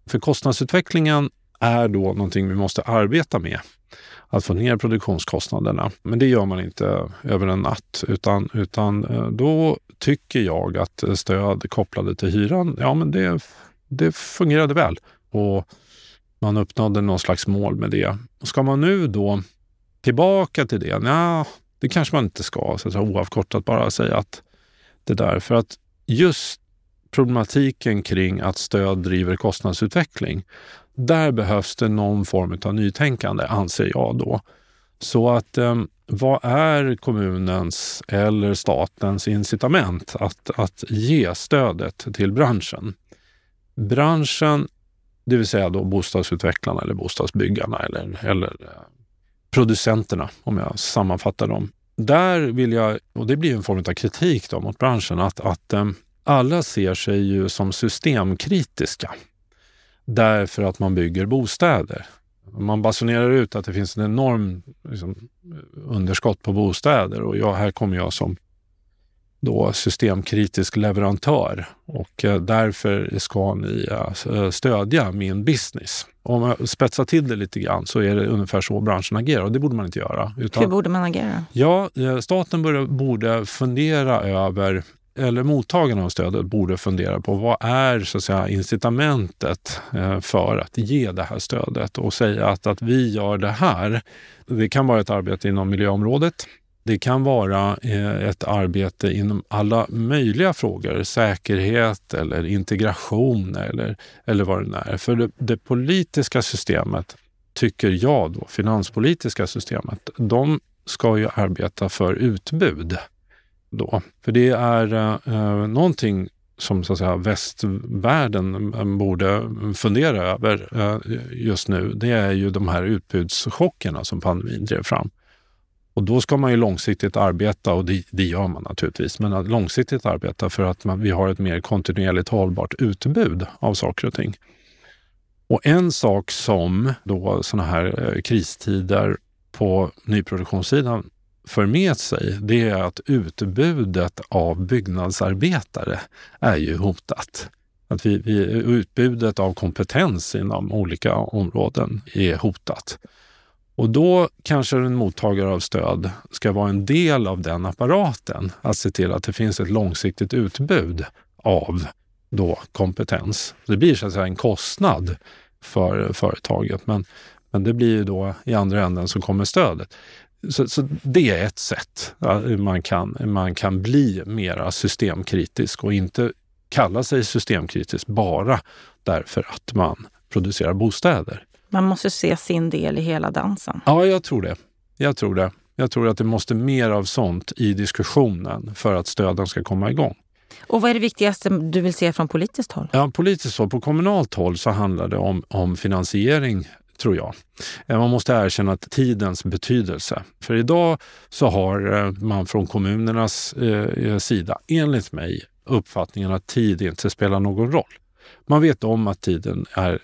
S1: För kostnadsutvecklingen är då någonting vi måste arbeta med. Att få ner produktionskostnaderna. Men det gör man inte över en natt. Utan, utan eh, då tycker jag att stöd kopplade till hyran, ja men det, det fungerade väl. Och man uppnådde någon slags mål med det. Ska man nu då tillbaka till det? Ja, det kanske man inte ska så att oavkortat bara säga att det där. För att just problematiken kring att stöd driver kostnadsutveckling, där behövs det någon form av nytänkande, anser jag då. Så att eh, vad är kommunens eller statens incitament att, att ge stödet till branschen? Branschen det vill säga då bostadsutvecklarna eller bostadsbyggarna eller, eller eh, producenterna om jag sammanfattar dem. Där vill jag, och det blir en form av kritik då mot branschen, att, att eh, alla ser sig ju som systemkritiska därför att man bygger bostäder. Man basunerar ut att det finns en enorm liksom, underskott på bostäder och jag, här kommer jag som då systemkritisk leverantör och eh, därför ska ni eh, stödja min business. Om jag spetsar till det lite grann så är det ungefär så branschen agerar och det borde man inte göra.
S2: Utan, Hur borde man agera?
S1: Ja, eh, staten borde, borde fundera över eller mottagarna av stödet borde fundera på vad är så att säga, incitamentet eh, för att ge det här stödet och säga att, att vi gör det här. Det kan vara ett arbete inom miljöområdet. Det kan vara eh, ett arbete inom alla möjliga frågor, säkerhet eller integration eller, eller vad det är. För det, det politiska systemet, tycker jag då, finanspolitiska systemet, de ska ju arbeta för utbud. Då. För det är eh, eh, någonting som så att säga, västvärlden mm, borde fundera över eh, just nu. Det är ju de här utbudschockerna som pandemin drev fram. Och då ska man ju långsiktigt arbeta, och det, det gör man naturligtvis, men att långsiktigt arbeta för att man, vi har ett mer kontinuerligt hållbart utbud av saker och ting. Och en sak som då sådana här eh, kristider på nyproduktionssidan för med sig, det är att utbudet av byggnadsarbetare är ju hotat. Att vi, vi, utbudet av kompetens inom olika områden är hotat. Och då kanske en mottagare av stöd ska vara en del av den apparaten. Att se till att det finns ett långsiktigt utbud av då kompetens. Det blir så att säga en kostnad för företaget, men, men det blir ju då i andra änden som kommer stödet. Så, så, det är ett sätt man kan, man kan bli mera systemkritisk och inte kalla sig systemkritisk bara därför att man producerar bostäder.
S2: Man måste se sin del i hela dansen.
S1: Ja, jag tror det. Jag tror det. Jag tror att det måste mer av sånt i diskussionen för att stöden ska komma igång.
S2: Och vad är det viktigaste du vill se från politiskt håll?
S1: Ja, politiskt håll. På kommunalt håll så handlar det om, om finansiering tror jag. Eh, man måste erkänna tidens betydelse. För idag så har eh, man från kommunernas eh, sida, enligt mig, uppfattningen att tid inte spelar någon roll. Man vet om att tiden är,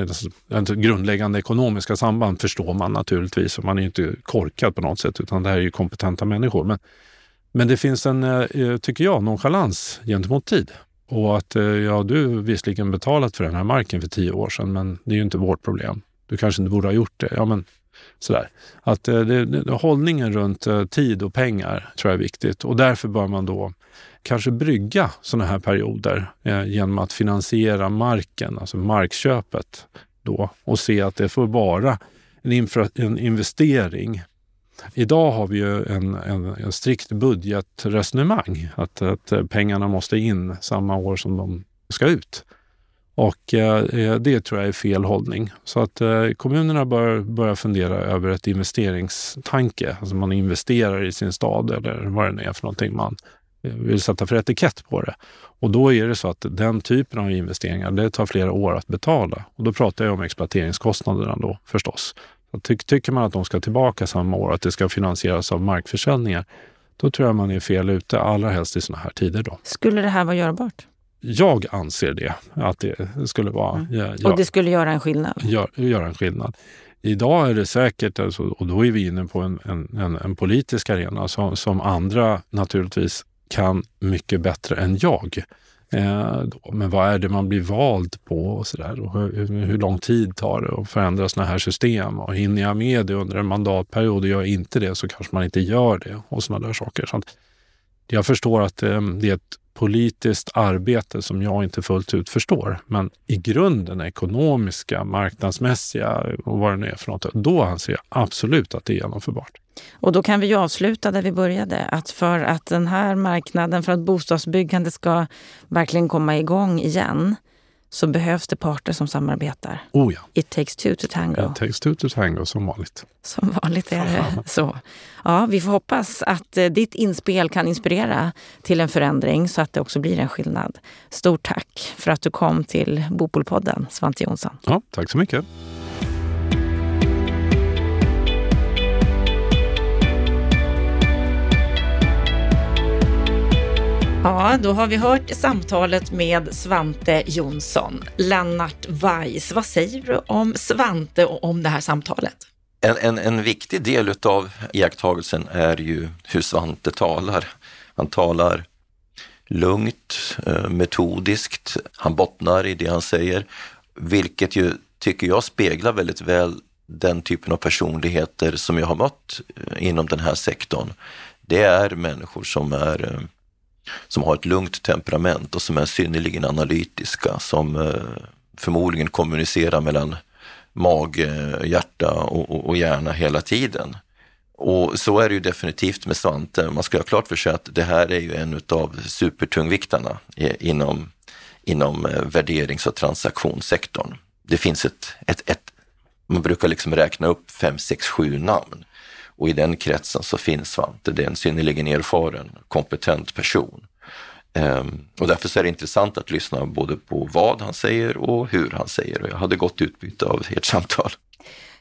S1: alltså, grundläggande ekonomiska samband förstår man naturligtvis och man är inte korkad på något sätt utan det här är ju kompetenta människor. Men, men det finns en, tycker jag, nonchalans gentemot tid. Och att ja, du visserligen betalat för den här marken för tio år sedan men det är ju inte vårt problem. Du kanske inte borde ha gjort det. Ja, men sådär. Att eh, det, det, hållningen runt eh, tid och pengar tror jag är viktigt och därför bör man då kanske brygga sådana här perioder eh, genom att finansiera marken, alltså markköpet då och se att det får vara en, infra, en investering. Idag har vi ju en, en, en strikt budgetresonemang, att, att eh, pengarna måste in samma år som de ska ut. Och eh, eh, det tror jag är fel hållning. Så att eh, kommunerna bör börja fundera över ett investeringstanke. Alltså man investerar i sin stad eller vad det nu är för någonting man eh, vill sätta för etikett på det. Och då är det så att den typen av investeringar, det tar flera år att betala. Och då pratar jag om exploateringskostnaderna då förstås. Ty tycker man att de ska tillbaka samma år, att det ska finansieras av markförsäljningar, då tror jag man är fel ute, allra helst i sådana här tider. Då.
S2: Skulle det här vara görbart?
S1: Jag anser det, att det skulle vara...
S2: Mm. Ja, och det skulle göra en skillnad?
S1: Gör, göra en skillnad. Idag är det säkert, alltså, och då är vi inne på en, en, en politisk arena som, som andra naturligtvis kan mycket bättre än jag. Eh, men vad är det man blir vald på och sådär? Hur, hur lång tid tar det att förändra sådana här system? Och hinner jag med det under en mandatperiod och gör jag inte det så kanske man inte gör det och sådana där saker. Så jag förstår att eh, det är ett politiskt arbete som jag inte fullt ut förstår. Men i grunden ekonomiska, marknadsmässiga och vad det nu är för något, då anser jag absolut att det är genomförbart.
S2: Och då kan vi ju avsluta där vi började, att för att den här marknaden, för att bostadsbyggandet ska verkligen komma igång igen, så behövs det parter som samarbetar.
S1: Oh ja.
S2: It takes two to tango.
S1: It takes two to tango, som vanligt.
S2: Som vanligt är det så. Ja, vi får hoppas att eh, ditt inspel kan inspirera till en förändring så att det också blir en skillnad. Stort tack för att du kom till Bopolpodden, Svante Jonsson.
S1: Ja, tack så mycket.
S2: Ja, då har vi hört samtalet med Svante Jonsson. Lennart Weiss, vad säger du om Svante och om det här samtalet?
S3: En, en, en viktig del av iakttagelsen är ju hur Svante talar. Han talar lugnt, eh, metodiskt, han bottnar i det han säger, vilket ju tycker jag speglar väldigt väl den typen av personligheter som jag har mött eh, inom den här sektorn. Det är människor som är eh, som har ett lugnt temperament och som är synnerligen analytiska, som eh, förmodligen kommunicerar mellan mage, eh, hjärta och, och, och hjärna hela tiden. Och så är det ju definitivt med Svante. Man ska ha klart för sig att det här är ju en av supertungviktarna eh, inom, inom värderings och transaktionssektorn. Det finns ett, ett, ett, man brukar liksom räkna upp fem, sex, sju namn och i den kretsen så finns Svante. Det är en synnerligen erfaren, kompetent person. Ehm, och därför så är det intressant att lyssna både på vad han säger och hur han säger. Och jag hade gott utbyte av ert samtal.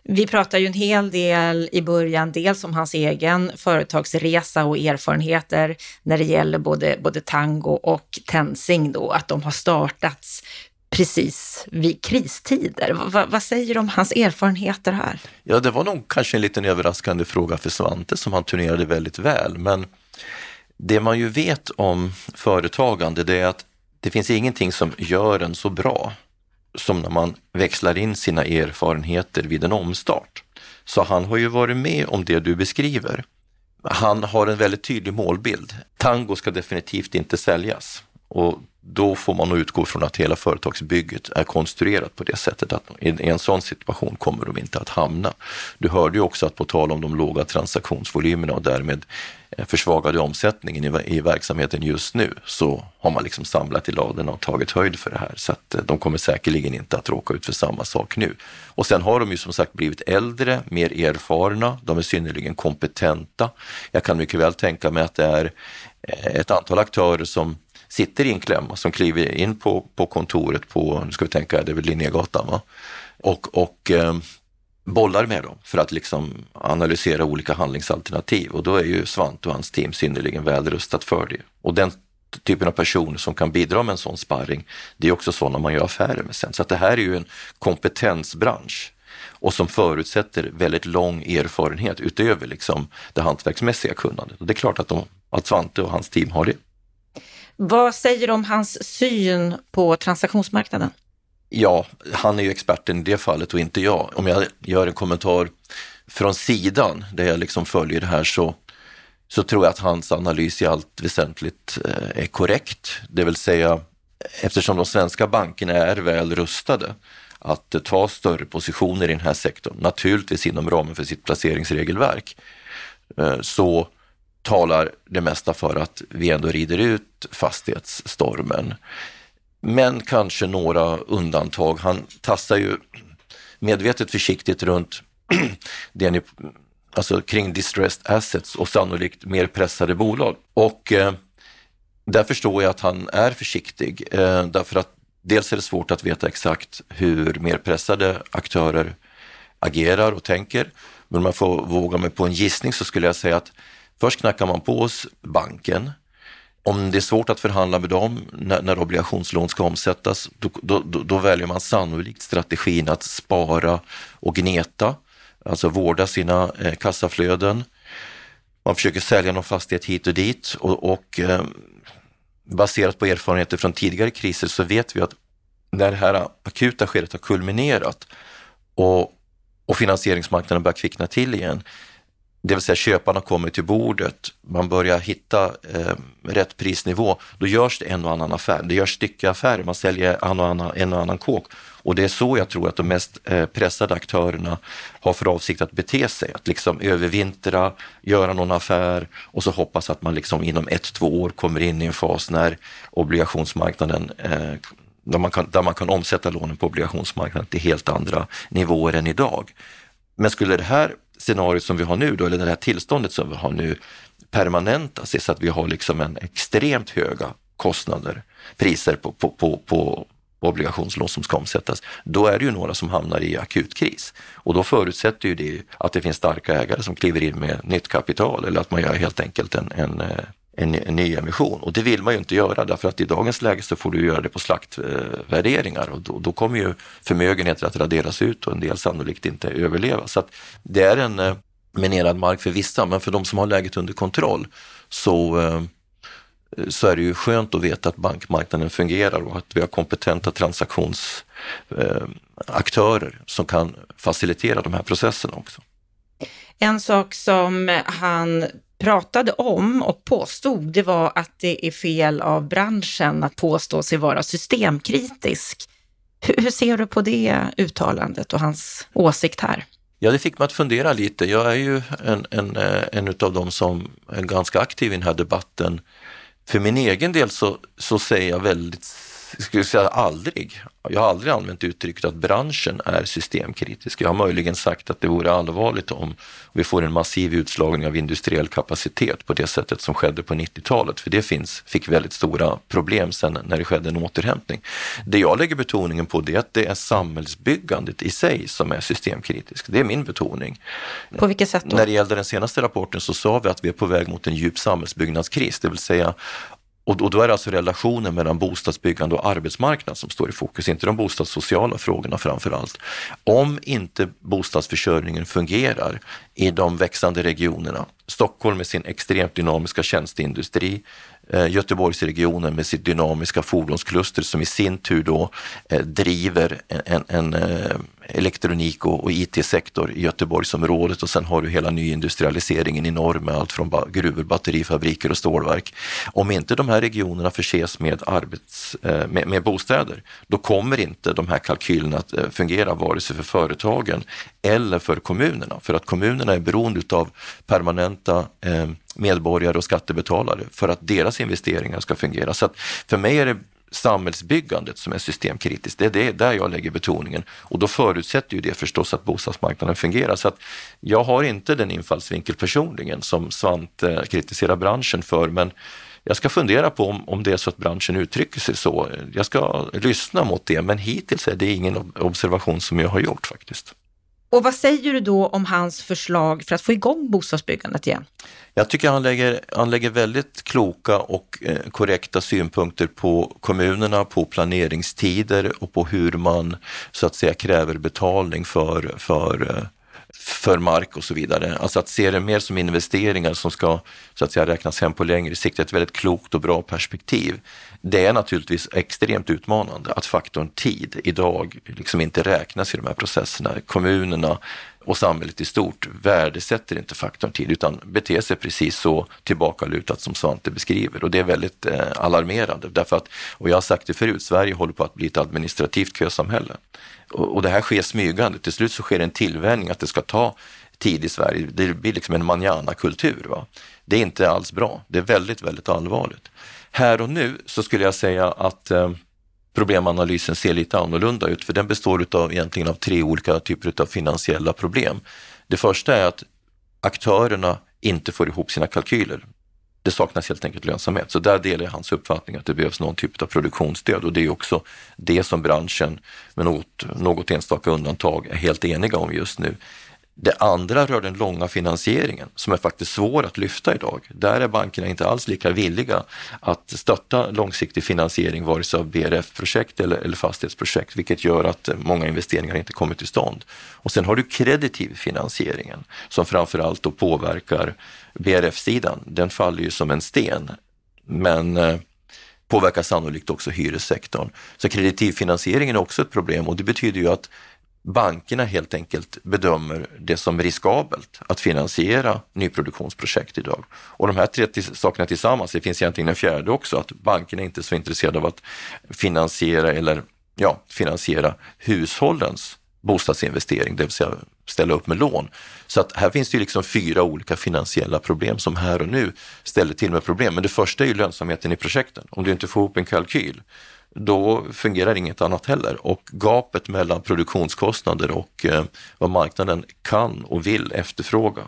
S2: Vi pratar ju en hel del i början, dels om hans egen företagsresa och erfarenheter när det gäller både, både tango och tensing då, att de har startats precis vid kristider. Va, vad säger du om hans erfarenheter här?
S3: Ja, det var nog kanske en liten överraskande fråga för Svante som han turnerade väldigt väl, men det man ju vet om företagande det är att det finns ingenting som gör en så bra som när man växlar in sina erfarenheter vid en omstart. Så han har ju varit med om det du beskriver. Han har en väldigt tydlig målbild. Tango ska definitivt inte säljas och då får man nog utgå från att hela företagsbygget är konstruerat på det sättet att i en sån situation kommer de inte att hamna. Du hörde ju också att på tal om de låga transaktionsvolymerna och därmed eh, försvagade omsättningen i, verksamheten just nu så har man liksom samlat i ladorna och tagit höjd för det här. Så att eh, de kommer säkerligen inte att råka ut för samma sak nu. Och sen har de ju som sagt blivit äldre, mer erfarna, de är synnerligen kompetenta. Jag kan mycket väl tänka mig att det är eh, ett antal aktörer som sitter i en klämma som kliver in på, på kontoret på, nu ska vi tänka, det är väl Linnégatan va? Och, och eh, bollar med dem för att liksom analysera olika handlingsalternativ och då är ju Svante och hans team synnerligen välrustat för det. Och den typen av personer som kan bidra med en sån sparring, det är också sådana man gör affärer med sen. Så att det här är ju en kompetensbransch och som förutsätter väldigt lång erfarenhet utöver liksom det hantverksmässiga kunnandet. Och det är klart att, de, att Svante och hans team har det.
S2: Vad säger du om hans syn på transaktionsmarknaden?
S3: Ja, han är ju experten i det fallet och inte jag. Om jag gör en kommentar från sidan där jag liksom följer det här så, så tror jag att hans analys i allt väsentligt eh, är korrekt. Det vill säga eftersom de svenska bankerna är väl rustade att eh, ta större positioner i den här sektorn, naturligtvis inom ramen för sitt placeringsregelverk, eh, så talar det mesta för att vi ändå rider ut fastighetsstormen. Men kanske några undantag. Han tassar ju medvetet försiktigt runt [clears throat] det ni, alltså kring distressed assets och sannolikt mer pressade bolag. Och eh, där förstår jag att han är försiktig eh, därför att dels är det svårt att veta exakt hur mer pressade aktörer agerar och tänker. Men om man får våga mig på en gissning så skulle jag säga att först knackar man på hos banken. Om det är svårt att förhandla med dem när, när obligationslån ska omsättas, då, då, då, väljer man sannolikt strategin att spara och gneta, alltså vårda sina eh, kassaflöden. Man försöker sälja någon fastighet hit och dit och, och eh, baserat på erfarenheter från tidigare kriser så vet vi att när det här akuta skedet har kulminerat och, och finansieringsmarknaden börjar kvickna till igen, det vill säga köparna kommer till bordet, man börjar hitta eh, rätt prisnivå, då görs det en och annan affär. Det görs styckeaffärer, man säljer en och annan, en och annan kåk. Och det är så jag tror att de mest eh, pressade aktörerna har för avsikt att bete sig, att liksom övervintra, göra någon affär och så hoppas att man liksom inom ett, två år kommer in i en fas när obligationsmarknaden eh, där man, kan, där man kan omsätta lånen på obligationsmarknaden till helt andra nivåer än idag. Men skulle det här scenariot som vi har nu, då, eller det här tillståndet som vi har nu permanentas så att vi har liksom en extremt höga kostnader, priser på, på, på, på obligationslån som ska omsättas, då är det ju några som hamnar i akut kris. Och då förutsätter ju det att det finns starka ägare som kliver in med nytt kapital eller att man gör helt enkelt en, en, eh, en, en ny emission. Och det vill man ju inte göra därför att i dagens läge så får du göra det på slaktvärderingar och då, då kommer ju förmögenheter att raderas ut och en del sannolikt inte överleva. Så att det är en eh, minerad mark för vissa, men för de som har läget under kontroll så eh, så är det ju skönt att veta att bankmarknaden fungerar och att vi har kompetenta transaktionsaktörer eh, som kan facilitera de här processerna också.
S2: En sak som han pratade om och påstod, det var att det är fel av branschen att påstå sig vara systemkritisk. Hur ser du på det uttalandet och hans åsikt här?
S3: Ja, det fick mig att fundera lite. Jag är ju en, en, eh, en av dem som är ganska aktiv i den här debatten för min egen del så, så säger jag väldigt, skulle säga aldrig, jag har aldrig använt uttrycket att branschen är systemkritisk. Jag har möjligen sagt att det vore allvarligt om vi får en massiv utslagning av industriell kapacitet på det sättet som skedde på 90-talet, för det finns, fick väldigt stora problem sen när det skedde en återhämtning. Det jag lägger betoningen på det är att det är samhällsbyggandet i sig som är systemkritiskt. Det är min betoning.
S2: På vilket sätt då?
S3: När det gällde den senaste rapporten så sa vi att vi är på väg mot en djup samhällsbyggnadskris, det vill säga och då är det alltså relationen mellan bostadsbyggande och arbetsmarknad som står i fokus, inte de bostadssociala frågorna framför allt. Om inte bostadsförsörjningen fungerar i de växande regionerna, Stockholm med sin extremt dynamiska tjänsteindustri, Eh, Göteborgsregionen med sitt dynamiska fordonskluster som i sin tur då eh, driver en, en, eh, elektronik och, och IT-sektor i Göteborgsområdet och sen har du hela nyindustrialiseringen i norr med allt från gruvor, batterifabriker och stålverk. Om inte de här regionerna förses med, arbets, med, med bostäder, då kommer inte de här kalkylerna att fungera vare sig för företagen eller för kommunerna. För att kommunerna är beroende av permanenta medborgare och skattebetalare för att deras investeringar ska fungera. Så att för mig är det samhällsbyggandet som är systemkritiskt. Det är det, där jag lägger betoningen och då förutsätter ju det förstås att bostadsmarknaden fungerar. Så att jag har inte den infallsvinkel personligen som Svante eh, kritiserar branschen för, men jag ska fundera på om, om det är så att branschen uttrycker sig så. Jag ska lyssna mot det, men hittills är det ingen observation som jag har gjort faktiskt.
S2: Och vad säger du då om hans förslag för att få igång bostadsbyggandet igen?
S3: Jag tycker han lägger, han lägger väldigt kloka och eh, korrekta synpunkter på kommunerna, på planeringstider och på hur man så att säga kräver betalning för, för eh, för mark och så vidare. Alltså att se det mer som investeringar som ska så att säga räknas hem på längre sikt, ett väldigt klokt och bra perspektiv. Det är naturligtvis extremt utmanande att faktorn tid idag liksom inte räknas i de här processerna. Kommunerna och samhället i stort värdesätter inte faktorn tid utan beter sig precis så tillbakalutat som Svante beskriver och det är väldigt eh, alarmerande därför att, och jag har sagt det förut, Sverige håller på att bli ett administrativt kösamhälle. Och, och det här sker smygande, till slut så sker en tillvänjning att det ska ta tid i Sverige. Det blir liksom en manjana-kultur. Det är inte alls bra, det är väldigt, väldigt allvarligt. Här och nu så skulle jag säga att eh, problemanalysen ser lite annorlunda ut, för den består utav, egentligen av tre olika typer av finansiella problem. Det första är att aktörerna inte får ihop sina kalkyler. Det saknas helt enkelt lönsamhet. Så där delar jag hans uppfattning att det behövs någon typ av produktionsstöd och det är också det som branschen med något, något enstaka undantag är helt eniga om just nu. Det andra rör den långa finansieringen som är faktiskt svår att lyfta idag. Där är bankerna inte alls lika villiga att stötta långsiktig finansiering vare sig av BRF-projekt eller, eller fastighetsprojekt, vilket gör att många investeringar inte kommer till stånd. Och sen har du kreditiv finansieringen som framförallt då påverkar BRF-sidan. Den faller ju som en sten. Men eh, påverkar sannolikt också hyressektorn. Så kreditivfinansieringen är också ett problem och det betyder ju att bankerna helt enkelt bedömer det som riskabelt att finansiera nyproduktionsprojekt idag. Och de här tre sakerna tillsammans, det finns egentligen en fjärde också, att bankerna inte är så intresserade av att finansiera eller ja, finansiera hushållens bostadsinvestering, det vill säga ställa upp med lån. Så att här finns det ju liksom fyra olika finansiella problem som här och nu ställer till med problem. Men det första är ju lönsamheten i projekten. Om du inte får ihop en kalkyl då fungerar inget annat heller. Och gapet mellan produktionskostnader och eh, vad marknaden kan och vill efterfråga,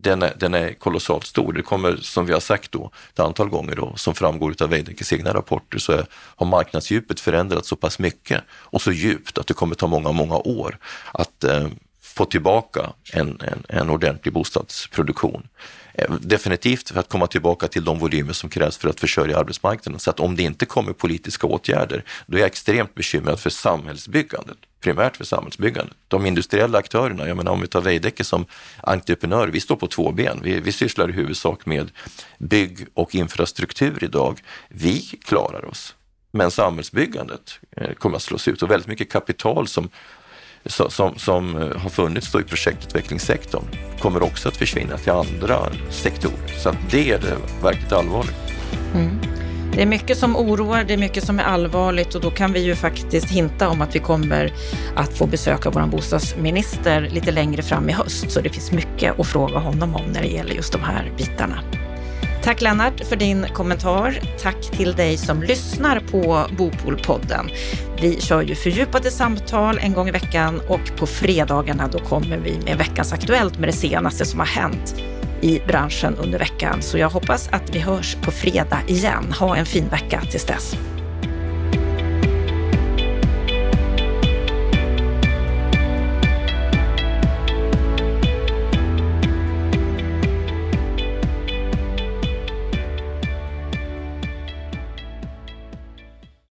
S3: den är, den är kolossalt stor. Det kommer, som vi har sagt då, ett antal gånger då, som framgår av Veidekkes egna rapporter, så är, har marknadsdjupet förändrats så pass mycket och så djupt att det kommer ta många, många år att eh, få tillbaka en, en, en ordentlig bostadsproduktion. Eh, definitivt för att komma tillbaka till de volymer som krävs för att försörja arbetsmarknaden. Så att om det inte kommer politiska åtgärder, då är jag extremt bekymrad för samhällsbyggandet, primärt för samhällsbyggandet. De industriella aktörerna, jag menar om vi tar Veidekke som entreprenör, vi står på två ben. Vi, vi sysslar i huvudsak med bygg och infrastruktur idag. Vi klarar oss. Men samhällsbyggandet eh, kommer att slås ut och väldigt mycket kapital som som, som eh, har funnits då i projektutvecklingssektorn kommer också att försvinna till andra sektorer. Så det är det verkligt allvarligt.
S2: Mm. Det är mycket som oroar, det är mycket som är allvarligt och då kan vi ju faktiskt hinta om att vi kommer att få besöka vår bostadsminister lite längre fram i höst. Så det finns mycket att fråga honom om när det gäller just de här bitarna. Tack Lennart för din kommentar. Tack till dig som lyssnar på Bopolpodden. Vi kör ju fördjupade samtal en gång i veckan och på fredagarna då kommer vi med veckans Aktuellt med det senaste som har hänt i branschen under veckan. Så jag hoppas att vi hörs på fredag igen. Ha en fin vecka tills dess.